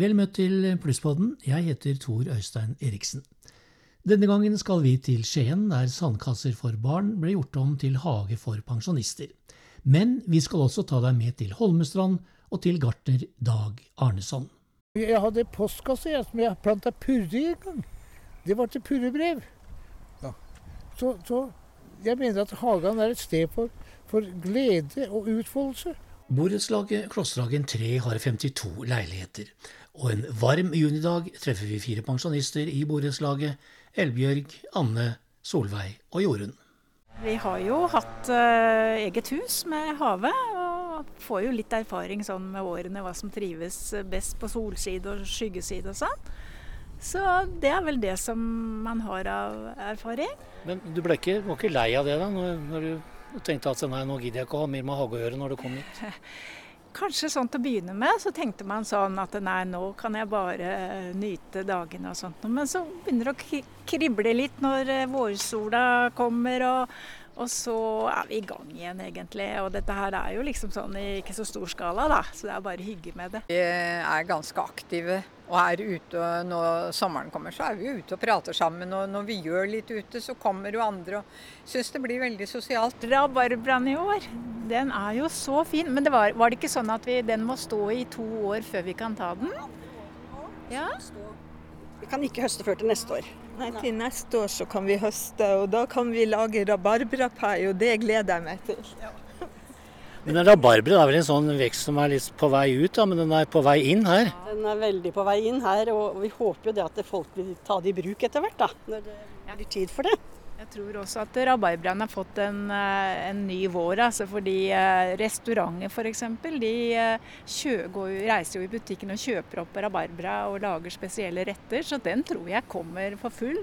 Vel møtt til Plusspodden. Jeg heter Tor Øystein Eriksen. Denne gangen skal vi til Skien, der sandkasser for barn ble gjort om til hage for pensjonister. Men vi skal også ta deg med til Holmestrand og til gartner Dag Arneson. Jeg hadde postkasse jeg, som jeg planta purre i en gang. Det var til purrebrev. Ja. Så, så, jeg mener at hagen er et sted for, for glede og utfoldelse. Borettslaget Klosterhagen 3 har 52 leiligheter. Og en varm junidag treffer vi fire pensjonister i borettslaget. Elbjørg, Anne, Solveig og Jorunn. Vi har jo hatt uh, eget hus med hage, og får jo litt erfaring sånn med årene hva som trives best på solside og skyggeside og sånn. Så det er vel det som man har av erfaring. Men du ble ikke, var ikke lei av det da, når, når du tenkte at nei, nå gidder jeg ikke å ha mer med hage å gjøre når du kom hit? Kanskje sånn til å begynne med, så tenkte man sånn at nei, nå kan jeg bare nyte dagene og sånt. Men så begynner det å krible litt når eh, vårsola kommer, og, og, så er vi i gang igjen, egentlig. Og dette her er jo liksom sånn i ikke så stor skala, da. Så det er bare hygge med det. Vi er ganske aktive og er ute når sommeren kommer, så er vi ute og prater sammen. Og når vi gjør litt ute, så kommer jo andre og syns det blir veldig sosialt. Rabarbraen i år, den er jo så fin. Men det var, var, det ikke sånn at vi, den må stå i to år før vi kan ta den? Ja. Vi kan ikke høste før til neste år. Nei, til neste år så kan vi høste, og da kan vi lage rabarbrapai, og det gleder jeg meg til. Ja. Men en rabarbra er vel en sånn vekst som er litt på vei ut, da, men den er på vei inn her? Den er veldig på vei inn her, og vi håper jo det at folk vil ta det i bruk etter hvert. da, Når det blir tid for det. Jeg tror også at rabarbraen har fått en, eh, en, ny vår. Altså fordi eh, restauranter f.eks. De kjø, går, reiser jo i butikken og kjøper opp rabarbra og lager spesielle retter. Så den tror jeg kommer for full.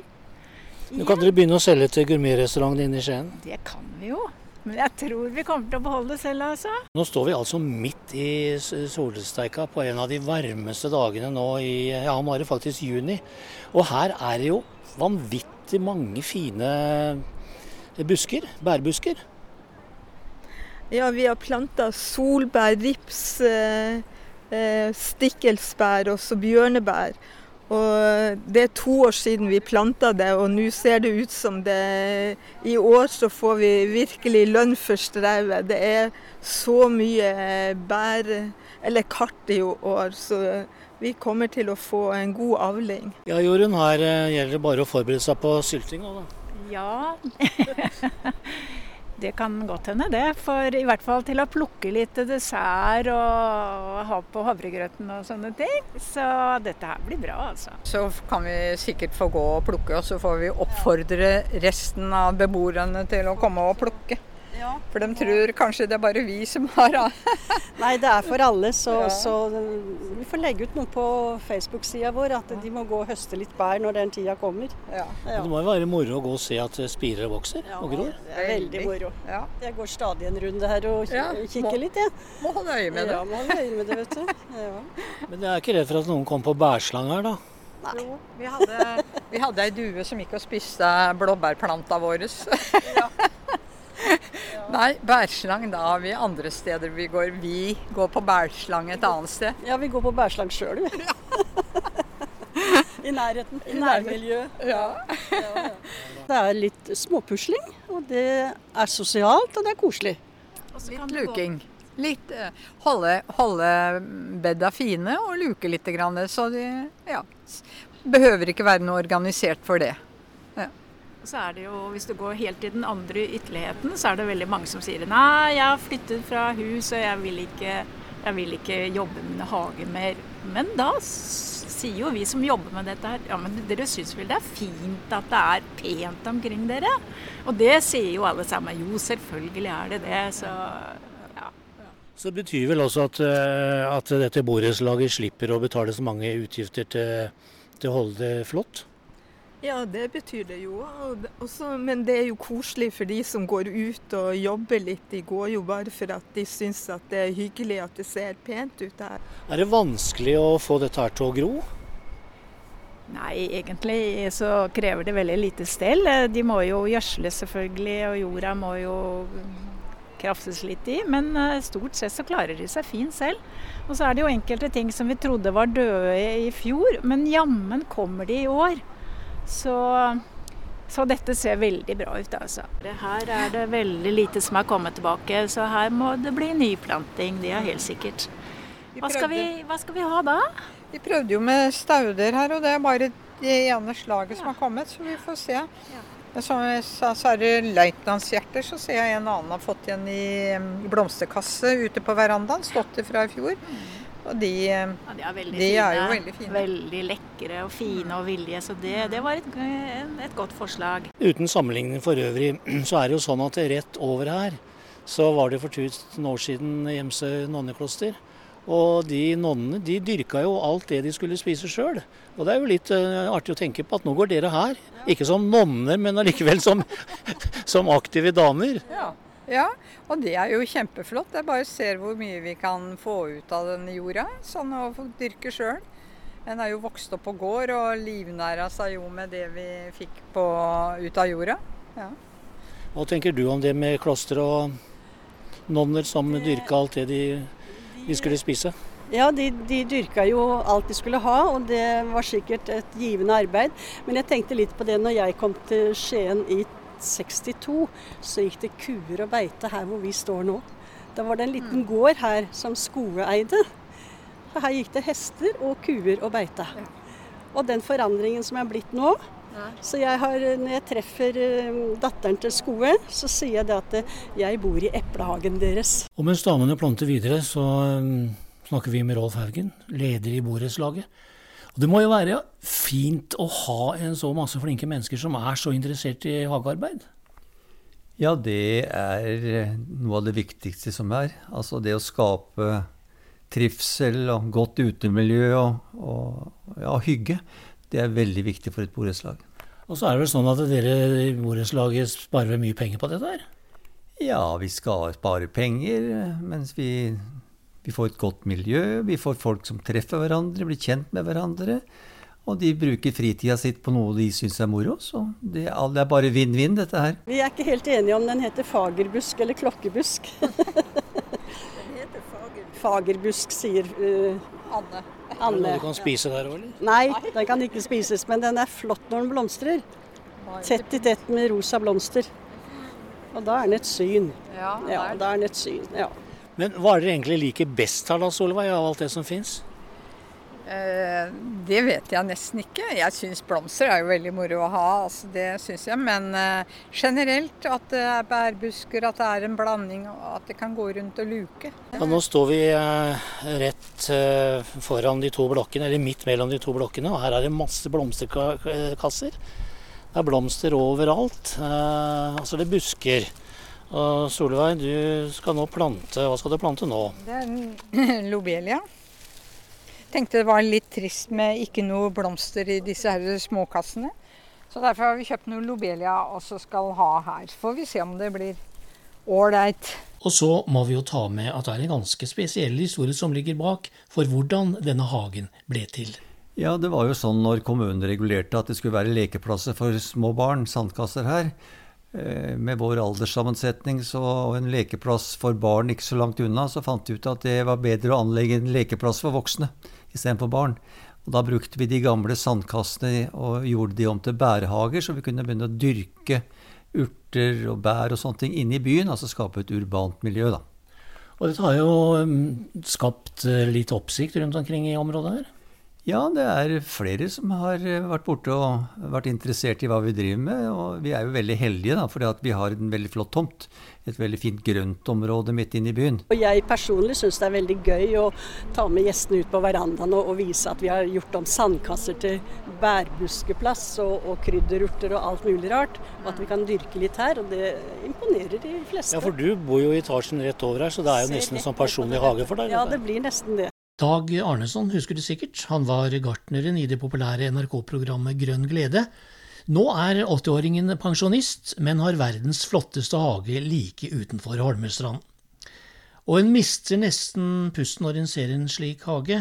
Nå kan dere begynne å selge til gourmetrestauranten inne i Skien? Det kan vi jo. Men jeg tror vi kommer til å beholde det selv, altså. Nå står vi altså midt i solsteika på en av de varmeste dagene nå i ja, nå er det faktisk juni. Og her er det jo vanvittig mange fine busker, bærbusker. Ja, vi har planta solbær, rips, eh, eh, stikkelsbær og så bjørnebær. Og Det er to år siden vi planta det, og nå ser det ut som det I år så får vi virkelig lønn for strevet. Det er så mye bær, eller kart i år, så vi kommer til å få en god avling. Ja, Jorunn, her eh, gjelder det bare å forberede seg på sylting òg, da? Ja. Det kan godt hende, det. For i hvert fall til å plukke litt dessert og ha på havregrøten og sånne ting. Så dette her blir bra, altså. Så kan vi sikkert få gå og plukke, og så får vi oppfordre resten av beboerne til å komme og plukke. Ja. For de tror kanskje det er bare vi som har Nei, det er for alle. Så, ja. så vi får legge ut noe på Facebook-sida vår at de må gå og høste litt bær når den tida kommer. Ja. Det må jo være moro å gå og se at spirer vokser og gror? Det er veldig moro. Jeg går stadig en runde her og kikker litt, jeg. Må holde øye med det. Ja, må holde øye med det, vet du. Men jeg er ikke redd for at noen kommer på bærslang her, da? Nei. Jo, vi hadde, vi hadde ei due som gikk og spiste blåbærplanta vår. Ja. Nei, bærslang da har vi andre steder vi går. Vi går på bærslang et annet sted. Ja, vi går på bærslang sjøl, vi. I nærheten. I nærmiljøet. Ja. ja. Det er litt småpusling, og det er sosialt, og det er koselig. Litt luking. Litt, uh, holde, holde bedda fine og luke litt. Så det ja, behøver ikke være noe organisert for det. Så er det jo, Hvis du går helt til den andre ytterligheten, så er det veldig mange som sier nei, jeg har flyttet fra hus og jeg vil ikke, jeg vil ikke jobbe med hage mer. Men da sier jo vi som jobber med dette her, ja men dere syns vel det er fint at det er pent omkring dere? Og det sier jo alle sammen. Jo, selvfølgelig er det det. Så. Så betyr vel også at, eh, at dette borettslaget slipper å betale så mange utgifter til å holde det flott? Ja, det betyr det jo. Også, men det er jo koselig for de som går ut og jobber litt. De går jo bare for at de syns at det er hyggelig at det ser pent ut her. Er det vanskelig å få dette her til å gro? Nei, egentlig så krever det veldig lite stell. De må jo gjødsle selvfølgelig, og jorda må jo kraftes litt i, men eh, stort sett så klarer de seg fint selv. Og så er det jo enkelte ting som vi trodde var døde i fjor, men jammen kommer de i år. Så, så dette ser veldig bra ut, altså. Her er det veldig lite som er kommet tilbake, så her må det bli nyplanting. Det er helt sikkert. Hva skal vi, hva skal vi ha da? Vi prøvde jo med stauder her, og det er bare det ene slaget som har kommet, så vi får se. Som jeg sa, så er det løytnantshjerter, så ser jeg en annen har fått igjen i, blomsterkasse ute på verandaen. Stått det fra i fjor. Og de, Ja, de er veldig de fine. er jo veldig fine. Veldig lekre og fine og villige, så det, det var et, et godt forslag. Uten sammenligning for øvrig, så er det jo sånn at rett over her så var det for 1000 år siden Gjemse nonnekloster. Og de nonnene de dyrka jo alt det de skulle spise sjøl. Og det er jo litt uh, artig å tenke på at nå går dere her. Ikke som nonner, men allikevel som, som aktive damer. Ja. Ja, og det er jo kjempeflott. Jeg bare ser hvor mye vi kan få ut av denne jorda. Sånn å dyrke sjøl. En er jo vokst opp på gård og livnæra seg jo med det vi fikk på, ut av jorda. Ja. Hva tenker du om det med kloster og nonner som dyrka alt det de, de skulle spise? Ja, de, de dyrka jo alt de skulle ha, og det var sikkert et givende arbeid. Men jeg tenkte litt på det når jeg kom til Skien i 62, så gikk det kuer og beite her hvor vi står nå. Da var det en liten gård her som Skoe eide. Og Her gikk det hester og kuer og beite. Og den forandringen som er blitt nå Så jeg har, når jeg treffer eh, datteren til Skoe, så sier jeg det at eh, jeg bor i eplehagen deres. Og mens damene planter videre, så um, snakker vi med Rolf Haugen, leder i borettslaget. Og det må jo være fint å ha en så masse flinke mennesker som er så interessert i hagearbeid. Ja, det er noe av det viktigste som er. Altså det å skape trivsel og godt utemiljø og, og ja, hygge. Det er veldig viktig for et borettslag. Og så er det vel sånn at dere i borettslaget sparer mye penger på dette her? Ja, vi skal spare penger, mens vi, vi får et godt miljø. Vi får folk som treffer hverandre, blir kjent med hverandre. Og de bruker fritida sitt på noe de syns er moro. Så det, er- det er bare vinn-vinn, dette her. Vi er ikke helt enige om den heter fagerbusk eller klokkebusk. den heter Fagerbusk, sier uh, Anne. Er det Anne. noe du kan spise der òg, eller? Nei, den kan ikke spises, men den er flott når den blomstrer. Tett i tett med rosa blomster. Og da er den et syn. Ja, Ja, da er den et syn. Ja. Men hva er dere egentlig liker best her da, Solveig, av alt det som fins? Eh, det vet jeg nesten ikke. Jeg syns blomster er jo veldig moro å ha, altså det syns jeg. Men eh, generelt at det er bærbusker, at det er en blanding, og at det kan gå rundt og luke. Ja, nå står vi eh, rett eh, foran de to blokkene, eller midt mellom de to blokkene, og her er det masse blomsterkasser. Det er blomster overalt. Eh, altså det er busker. Og Solveig, du skal nå plante Hva skal du plante nå? Det er en lobelia. Tenkte det var litt trist med ikke noe blomster i disse her småkassene. Så derfor har vi kjøpt noe lobelia og så skal ha her. Så får vi se om det blir ålreit. Og så må vi jo ta med at det er en ganske spesiell historie som ligger bak for hvordan denne hagen ble til. Ja, det var jo sånn når kommunen regulerte at det skulle være lekeplasser for små barn, sandkasser her. Eh, Med vår alderssammensetning så, og en lekeplass for barn ikke så langt unna, så fant vi ut at det var bedre å anlegge en lekeplass for voksne istedenfor barn. Og da brukte vi de gamle sandkassene og gjorde de om til bærehager, så vi kunne begynne å dyrke urter og bær og sånne ting inne i byen, altså skape et urbant miljø, da. Og dette har jo mm, skapt eh, litt oppsikt rundt omkring i området her. Ja, det er flere som har eh, vært borte og vært interessert i hva vi driver med. Og vi er jo veldig heldige, da, fordi vi har en veldig flott tomt. Et veldig fint grøntområde midt inne i byen. Og jeg personlig syns det er veldig gøy å ta med gjestene ut på verandaen og, og vise at vi har gjort om sandkasser til bærbuskeplass og, og krydderurter og alt mulig rart. Og at vi kan dyrke litt her. Og det imponerer de fleste. Ja, for du bor jo i etasjen rett over her, så det er jo nesten en sånn personlig hage for deg. Ja, det blir nesten det. Dag Arneson husker du sikkert. Han var gartneren i det populære NRK-programmet Grønn glede. Nå er 80-åringen pensjonist, men har verdens flotteste hage like utenfor Holmestrand. Og en mister nesten pusten når en ser en slik hage,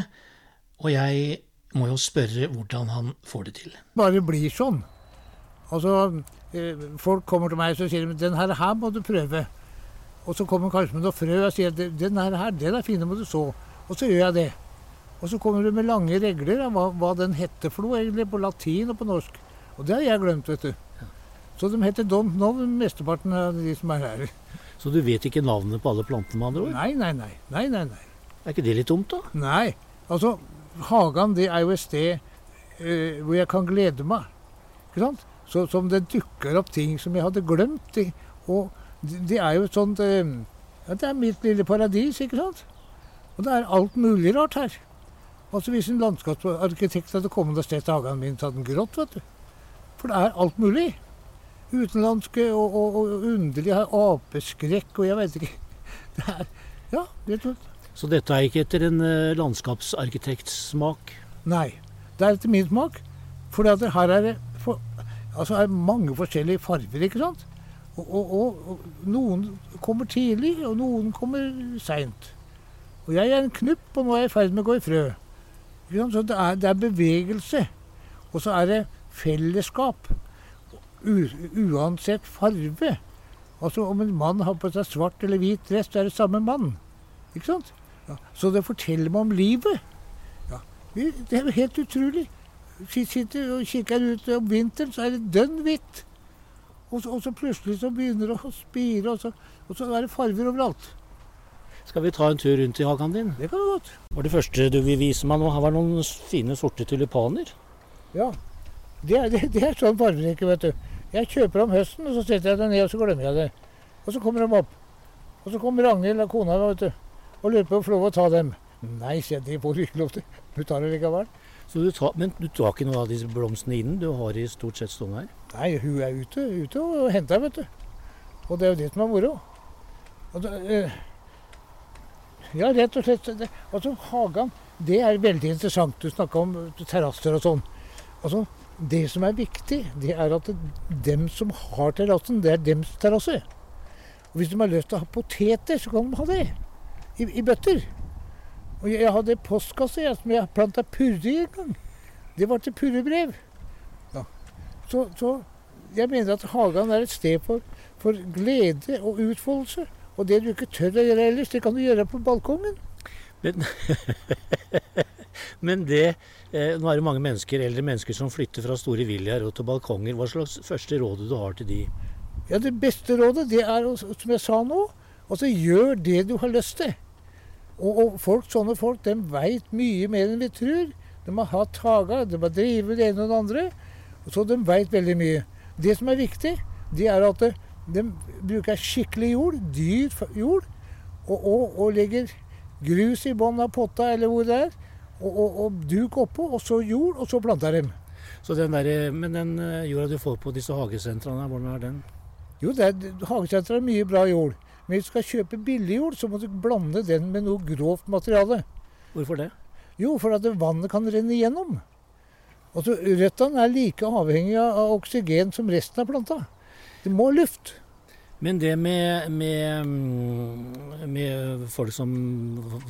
og jeg må jo spørre hvordan han får det til. bare blir sånn. Altså, eh, folk kommer til meg og sier de, den her, må du prøve. Og så kommer kanskje med noe frø og sier den her, den er fin, må du så. Og så gjør jeg det. Og så kommer du med lange regler av hva, hva den heter for noe, egentlig, på latin og på norsk. Og det har jeg glemt, vet du. Så de heter don't know, mesteparten av de som er her. Så du vet ikke navnet på alle plantene, med andre ord? Nei, nei, nei. nei, nei, nei. Er ikke det litt dumt, da? Nei. Altså, hagen det er jo et sted uh, hvor jeg kan glede meg. Ikke sant? Så som det dukker opp ting som jeg hadde glemt. Og det, det er jo et sånt uh, ja, Det er mitt lille paradis, ikke sant? Og det er alt mulig rart her. Altså Hvis en landskapsarkitekt hadde kommet og sett hagen min, så hadde den grått, vet du. For det er alt mulig. Utenlandske og, og, og underlige her, apeskrekk og jeg vet ikke. Det er, ja, rett og slett. Så dette er ikke etter en landskapsarkitekts smak? Nei. Det er etter min smak. For her er det for, altså er mange forskjellige farger, ikke sant. Og, og, og, noen kommer tidlig, og noen kommer seint. Og jeg er en knupp, og nå er jeg i ferd med å gå i frø. Så det er, det er bevegelse. Og så er det fellesskap. U, uansett farge. Altså om en mann har på seg svart eller hvit dress, så er det samme mann. Ikke sant? Ja. Så det forteller meg om livet. Ja. Det er jo helt utrolig. Sitter og kikker ut om vinteren, så er det dønn hvitt. Og og så, plutselig så begynner det å spire, og så, og så er det farger overalt. Skal vi ta en tur rundt i hagen din? Det kan du godt. Og det første du vil vise meg nå, her var noen fine sorte tulipaner. Ja. Det er, det, det er sånn fargerike, vet du. Jeg kjøper om høsten, og så setter jeg dem ned, og så glemmer jeg det. Og så kommer de opp. Og så kommer Ragnhild, kona, vet du, og lurer på om jeg får lov å ta dem. Nei, sier jeg, det får du ikke lov til. Hun tar det likevel. Du tar, men du tar ikke noen av disse blomstene innen? Du har de stort sett stående her? Nei, hun er ute, ute og henter, vet du. Og det er jo det som er moro. Det, eh, ja, rett og slett. Altså, Hagan, det er veldig interessant. Du snakka om terrasser og sånn. Altså, det som er viktig, det er at dem som har terrassen, det er dems terrasse. Og Hvis de har lyst til å ha poteter, så kan de ha det. I, i bøtter. Og jeg, jeg hadde postkasse jeg, som jeg planta purre i en gang. Det var til purrebrev. Ja. Så, så, jeg mener at hagen er et sted for, for glede og utfoldelse. Og det du ikke tør å gjøre ellers, det kan du gjøre på balkongen. Men, men det eh, Nå er det mange mennesker, eldre mennesker som flytter fra store villaer og til balkonger. Hva slags første råd du har til de? Ja, Det beste rådet det er, som jeg sa nå, altså gjør det du har lyst til. Og, og folk, sånne folk de veit mye mer enn vi tror. De har hatt hager, de har drevet det ene og det andre. Så de veit veldig mye. Det som er viktig, det er at de bruker skikkelig jord, dyr jord, og, og, og legger grus i bånn av potta eller hvor det er, og, og, og duk oppå, og så jord, og så planter dem. Så den der, Men den eh, jorda du får på disse hagesentrene, hvordan er den? Jo, hagesenteret er mye bra jord. Men hvis du skal kjøpe billig jord, så må du blande den med noe grovt materiale. Hvorfor det? Jo, for at vannet kan renne igjennom. Altså, Røttene er like avhengig av oksygen som resten av planta. Det må luft. Men det med, med, mm, med, folk som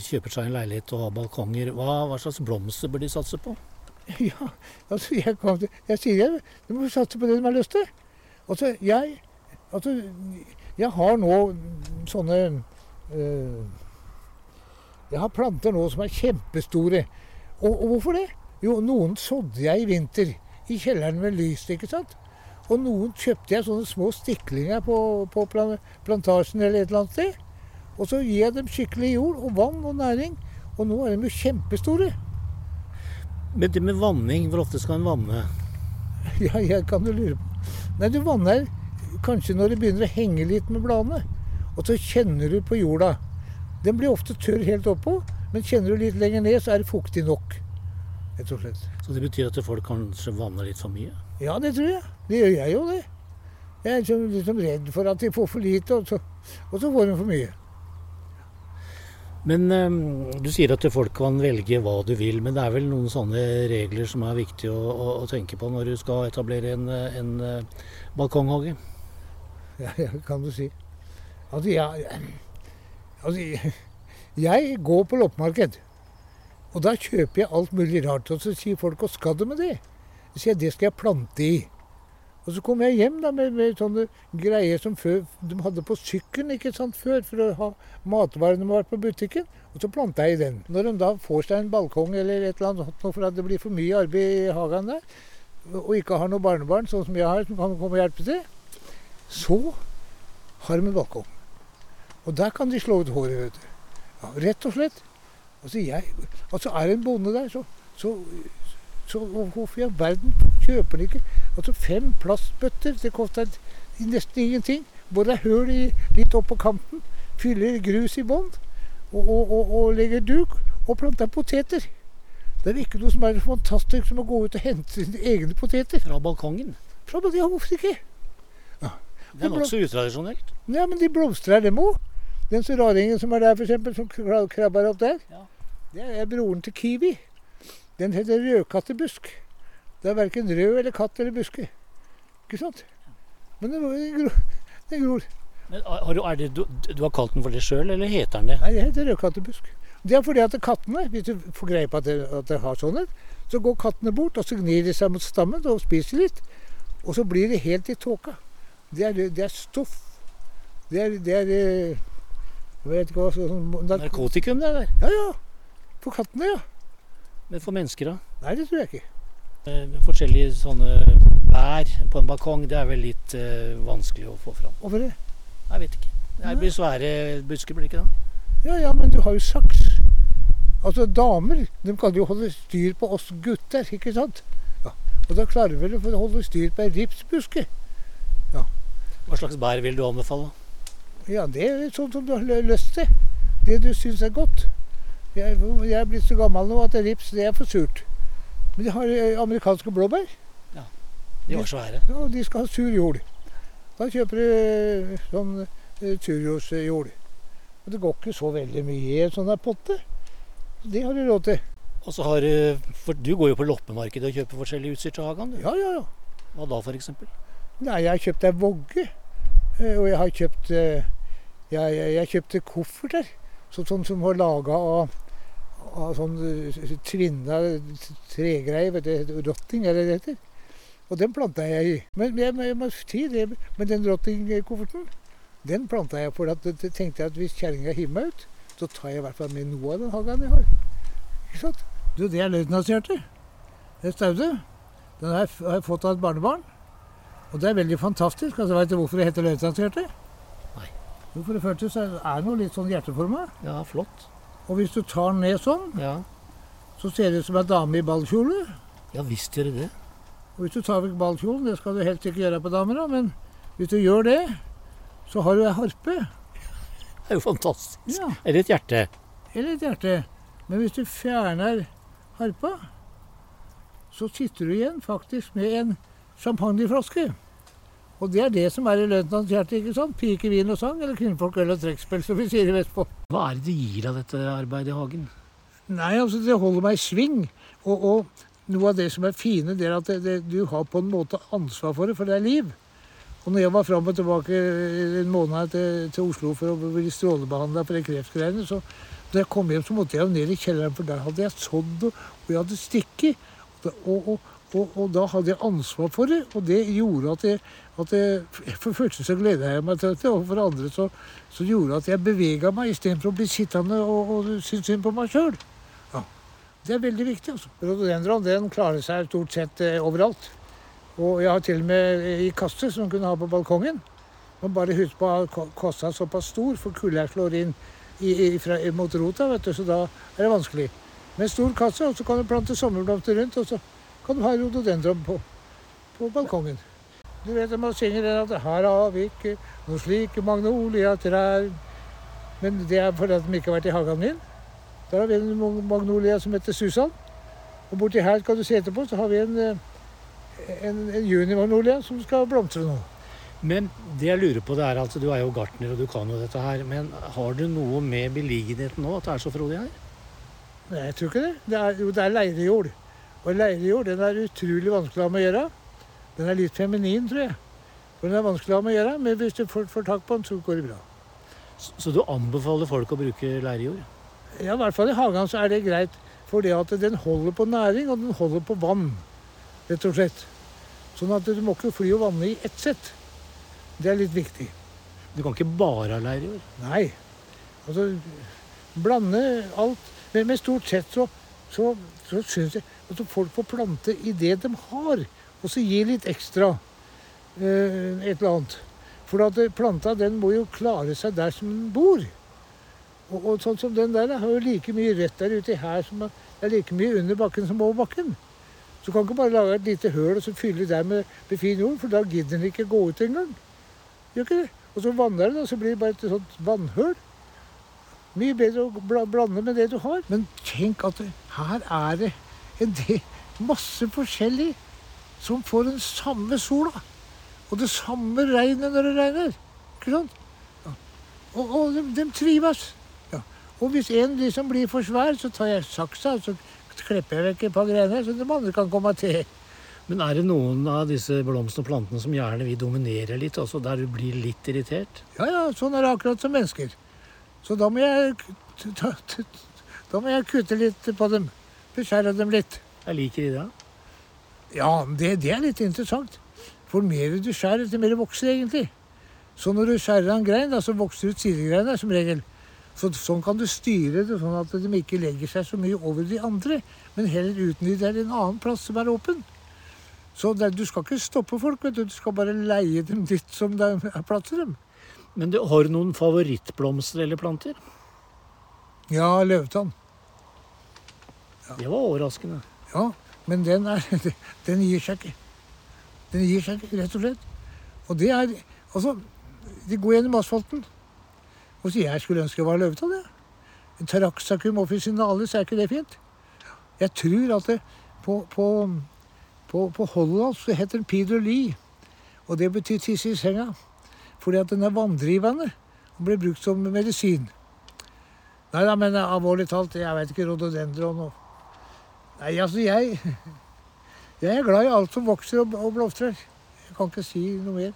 kjøper seg en leilighet og har balkonger, hva, hva slags blomster bør de satse på? Ja, altså jeg, til, jeg sier jeg, de må satse på det de har lyst til. Altså, jeg, altså, jeg har nå sånne øh, Jeg har planter nå som er kjempestore. Og, og, hvorfor det? Jo, noen sådde jeg i vinter. I kjelleren med lys, ikke sant. Og noen kjøpte jeg sånne små stiklinger på, på plantasjen eller et eller annet sted. Og så gir jeg dem skikkelig jord og vann og næring. Og nå er de jo kjempestore. Men det med vanning, hvor ofte skal en vanne? Ja, jeg kan jo lure på. Nei, du vanner kanskje når det begynner å henge litt med bladene. Og så kjenner du på jorda. Den blir ofte tørr helt oppå, men kjenner du litt lenger ned, så er det fuktig nok. Rett og slett. Så det betyr at folk kanskje vanner litt for mye? Ja, det tror jeg. Det gjør jeg jo, det. Jeg er liksom, liksom redd for at de får for lite, og så, og så får de for mye. Men um, Du sier at folk kan velge hva du vil, men det er vel noen sånne regler som er viktige å, å, å tenke på når du skal etablere en, en uh, balkonghage? Ja, ja, kan du si. Altså, jeg, altså, jeg går på loppemarked. Og da kjøper jeg alt mulig rart. Og så sier folk hva skal du med det? Så sier jeg det skal jeg plante i. Og så kom jeg hjem da med, med sånne greier som før, de hadde på sykkelen ikke sant, før, for å ha matvarene de var på butikken. Og så planta jeg i den. Når de da får seg en balkong eller et eller annet for at det blir for mye arbeid i hagen der, og ikke har noe barnebarn sånn som jeg har, som kan komme og hjelpe til, så har de en balkong. Og der kan de slå ut håret, vet du. Ja, rett og slett. Altså, jeg, altså er det en bonde der, så, så, så hvorfor i all verden kjøper han ikke Altså fem plastbøtter, det koster nesten ingenting. Borer hull i, litt opp på kanten, fyller grus i bånn og, og, og, og, legger duk og planter poteter. Det er ikke noe som er så fantastisk som å gå ut og hente sine egne poteter. Fra balkongen? Fra, ja, hvorfor ikke? Ja. Det er nokså utradisjonelt. Ja, men de blomstrer, dem òg. Den raringen som er der, f.eks., som krabber opp der, ja. Det er broren til Kiwi. Den heter rødkattebusk. Det er verken rød eller katt eller buske. Ikke sant? Men det, gror. Den gror. Men har du, det, du, du, har kalt den for det sjøl, eller heter den det? Nei, det heter rødkattebusk. Det er fordi at kattene, hvis du får greie på at det, at har sånn så går kattene bort og så gnir de seg mot stammen og spiser litt. Og så blir det helt i tåka. Det er, det er stoff. Det er, det er eh, jeg vet ikke hva sånn, Narkotikum, det der? Ja, ja. For kattene, ja. Men for mennesker, da? Nei, det tror jeg ikke. Eh, forskjellige sånne bær på en balkong, det er vel litt eh, vanskelig å få fram. Hvorfor det? Jeg vet ikke. Det blir svære busker, blir det ikke det? Ja, ja, men du har jo saks. Altså, damer de kan jo holde styr på oss gutter, ikke sant? Ja. Og da klarer vi vel å holde styr på ei ripsbuske. Ja. Hva slags bær vil du anbefale? Ja, Det er sånn som du har lyst til. Det du syns er godt. Jeg, jeg er blitt så gammel nå at rips det er for surt. Men de har eh, amerikanske blåbær. Ja, De var svære. Ja, og de skal ha sur jord. Da kjøper du eh, sånn eh, surjordsjord. Og det går ikke så veldig mye i en sånn potte. Det har du råd til. Og så har Du for du går jo på loppemarkedet og kjøper forskjellig utstyr til hagen? du? Ja, ja, ja. Hva da, f.eks.? Nei, jeg har kjøpt ei vogge. Og jeg har kjøpt jeg, jeg, jeg kjøpte kofferter. Sånn som var laga av av sånn eh, tvinna tregreier, vet du, rotting er det det heter. Og den planta jeg i. Men jeg, jeg må si det, men den rottingkofferten, den planta jeg for at jeg tenkte at hvis kjerringa hiver meg ut, så tar jeg i hvert fall med noe av den hagen jeg har. Ikke sant? Du, det er løytnantshjerte. Det er Staude. Den har jeg fått av et barnebarn. Og det er veldig fantastisk. Altså, Veit du hvorfor det heter løytnantshjerte? Nei. Jo, for det første så er det noe litt sånn hjerteforma. Ja, flott. Og hvis du tar den ned sånn, ja. så ser det ut som ei dame i ballkjole. Ja visst gjør det det. Og hvis du tar vekk ballkjolen, det skal du helst ikke gjøre på damer, da, men hvis du gjør det, så har du ei harpe. Det er jo fantastisk. Ja. Eller et hjerte. Eller et hjerte. Men hvis du fjerner harpa, så sitter du igjen faktisk med en champagneflaske. Og det er det som er i løytnants hjerte. ikke sant? Pike, vin og sang, eller kvinnfolk, øl og trekkspill, som vi sier i Vestpå. Hva er det det gir av dette arbeidet i hagen? Nei, altså Det holder meg i sving. Og, og, noe av det som er fine, det er at det, det, du har på en måte ansvar for det, for det er liv. Og når jeg var fram og tilbake en måned til, til Oslo for å bli strålebehandla for de kreftgreiene, så da jeg kom hjem, så måtte jeg jo ned i kjelleren, for der hadde jeg sådd, og, og jeg hadde stikket. Og, og, og, og, da hadde jeg ansvar for det, og det gjorde at jeg, at jeg For det første så gleda jeg meg til det, og for det andre så, så gjorde at jeg bevega meg istedenfor å bli sittende og, og synes synd på meg sjøl. Ja. Det er veldig viktig. altså. Rododendron den klarer seg stort sett eh, overalt. Og jeg har til og med i kasse som kunne ha på balkongen. Man bare husk på at kassa er såpass stor, for kulda slår inn i, i, fra, mot rota, vet du, så da er det vanskelig. Med stor kasse, og så kan du plante sommerblomster rundt. og så kan du ha rhododendron på, på balkongen. Du vet man synger den at 'her har vi ikke noen slike magnoliatrær'. Men det er fordi de ikke har vært i hagen min. Der har vi en magnolia som heter Susan. Og borti her kan du se etterpå, så har vi en, eh, en, en junimagnolia som skal blomstre nå. Men det jeg lurer på, det er altså, du er jo gartner og du kan jo dette her. Men har du noe med beliggenheten nå, at det er så frodig her? Nei, jeg tror ikke det. Det er, jo, det er leirejord. Og leirejord den er utrolig vanskelig å ha med å gjøre. Den er litt feminin, tror jeg. For den er vanskelig å ha med å gjøre, men hvis du får, får tak på den, så går det bra. Så, så du anbefaler folk å bruke leirjord? Ja, i hvert fall i hagen så er det greit. For det at den holder på næring, og den holder på vann, rett og slett. Sånn at du må ikke fly og vanne i ett sett. Det er litt viktig. Du kan ikke bare ha leirjord. Nei. Altså, blande alt. Men, men stort sett så, så, så syns jeg at folk får plante i det de har, og så gi litt ekstra eh, et eller annet. For at planta den må jo klare seg der som den bor. Og, og sånn som den der har jo like mye rødt der ute her som er like mye under bakken som over bakken. Så du kan ikke bare lage et lite høl og så fylle der med, med fin jord, for da gidder den ikke gå ut engang. Gjør ikke det? Og så vanner den, og så blir det bare et sånt vannhøl. Mye bedre å blande med det du har. Men tenk at her er det en del, masse forskjellig som får den samme sola. Og det samme regnet når det regner. Ikke sant? Ja. Og, og de, de, trives. Ja. Og hvis en liksom blir for svær, så tar jeg saksa så klipper jeg vekk et par greiner, så de andre kan komme til. Men er det noen av disse blomstene og plantene som gjerne vil dominere litt, også der du blir litt irritert? Ja, ja, sånn er det akkurat som mennesker. Så da må jeg, da må jeg kutte litt på dem. Beskjære dem litt. Jeg liker de det. Ja, det, det er litt interessant. For mer du skjærer, til mer vokser egentlig. Så når du skjærer en grein, da, så vokser ut sidegreina som regel. Så, sånn kan du styre det, sånn at de ikke legger seg så mye over de andre, men heller utnytter en annen plass som er åpen. Så det, du skal ikke stoppe folk, vet du. Du skal bare leie dem dit som det er plass til dem. Men du har noen favorittblomster eller planter? Ja, løvetann. Det var overraskende. Ja, men den, er, den gir seg ikke. Den gir seg ikke, rett og slett. Og det er Altså, de går gjennom asfalten. Og så jeg skulle ønske jeg var løvetann, jeg. Ja. Taraxacum officinalis, er ikke det fint? Jeg tror at det på, på på, på hollandsk heter den pidoli. Og det betyr tisse i senga. Fordi at den er vanndrivende og blir brukt som medisin. Nei da, men alvorlig talt, jeg veit ikke rododendron og Nei, altså, jeg Jeg er glad i alt som vokser og, og blomstrer. Jeg kan ikke si noe mer.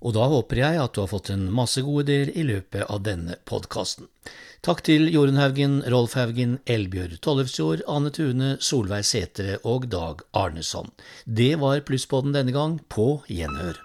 Og da håper jeg at du har fått en masse gode ideer i løpet av denne podkasten. Takk til Jorunn Haugen, Rolf Haugen, Elbjørg Tollefsjord, Anne Tune, Solveig Setre og Dag Arneson. Det var Plusspodden denne gang, på gjenhør.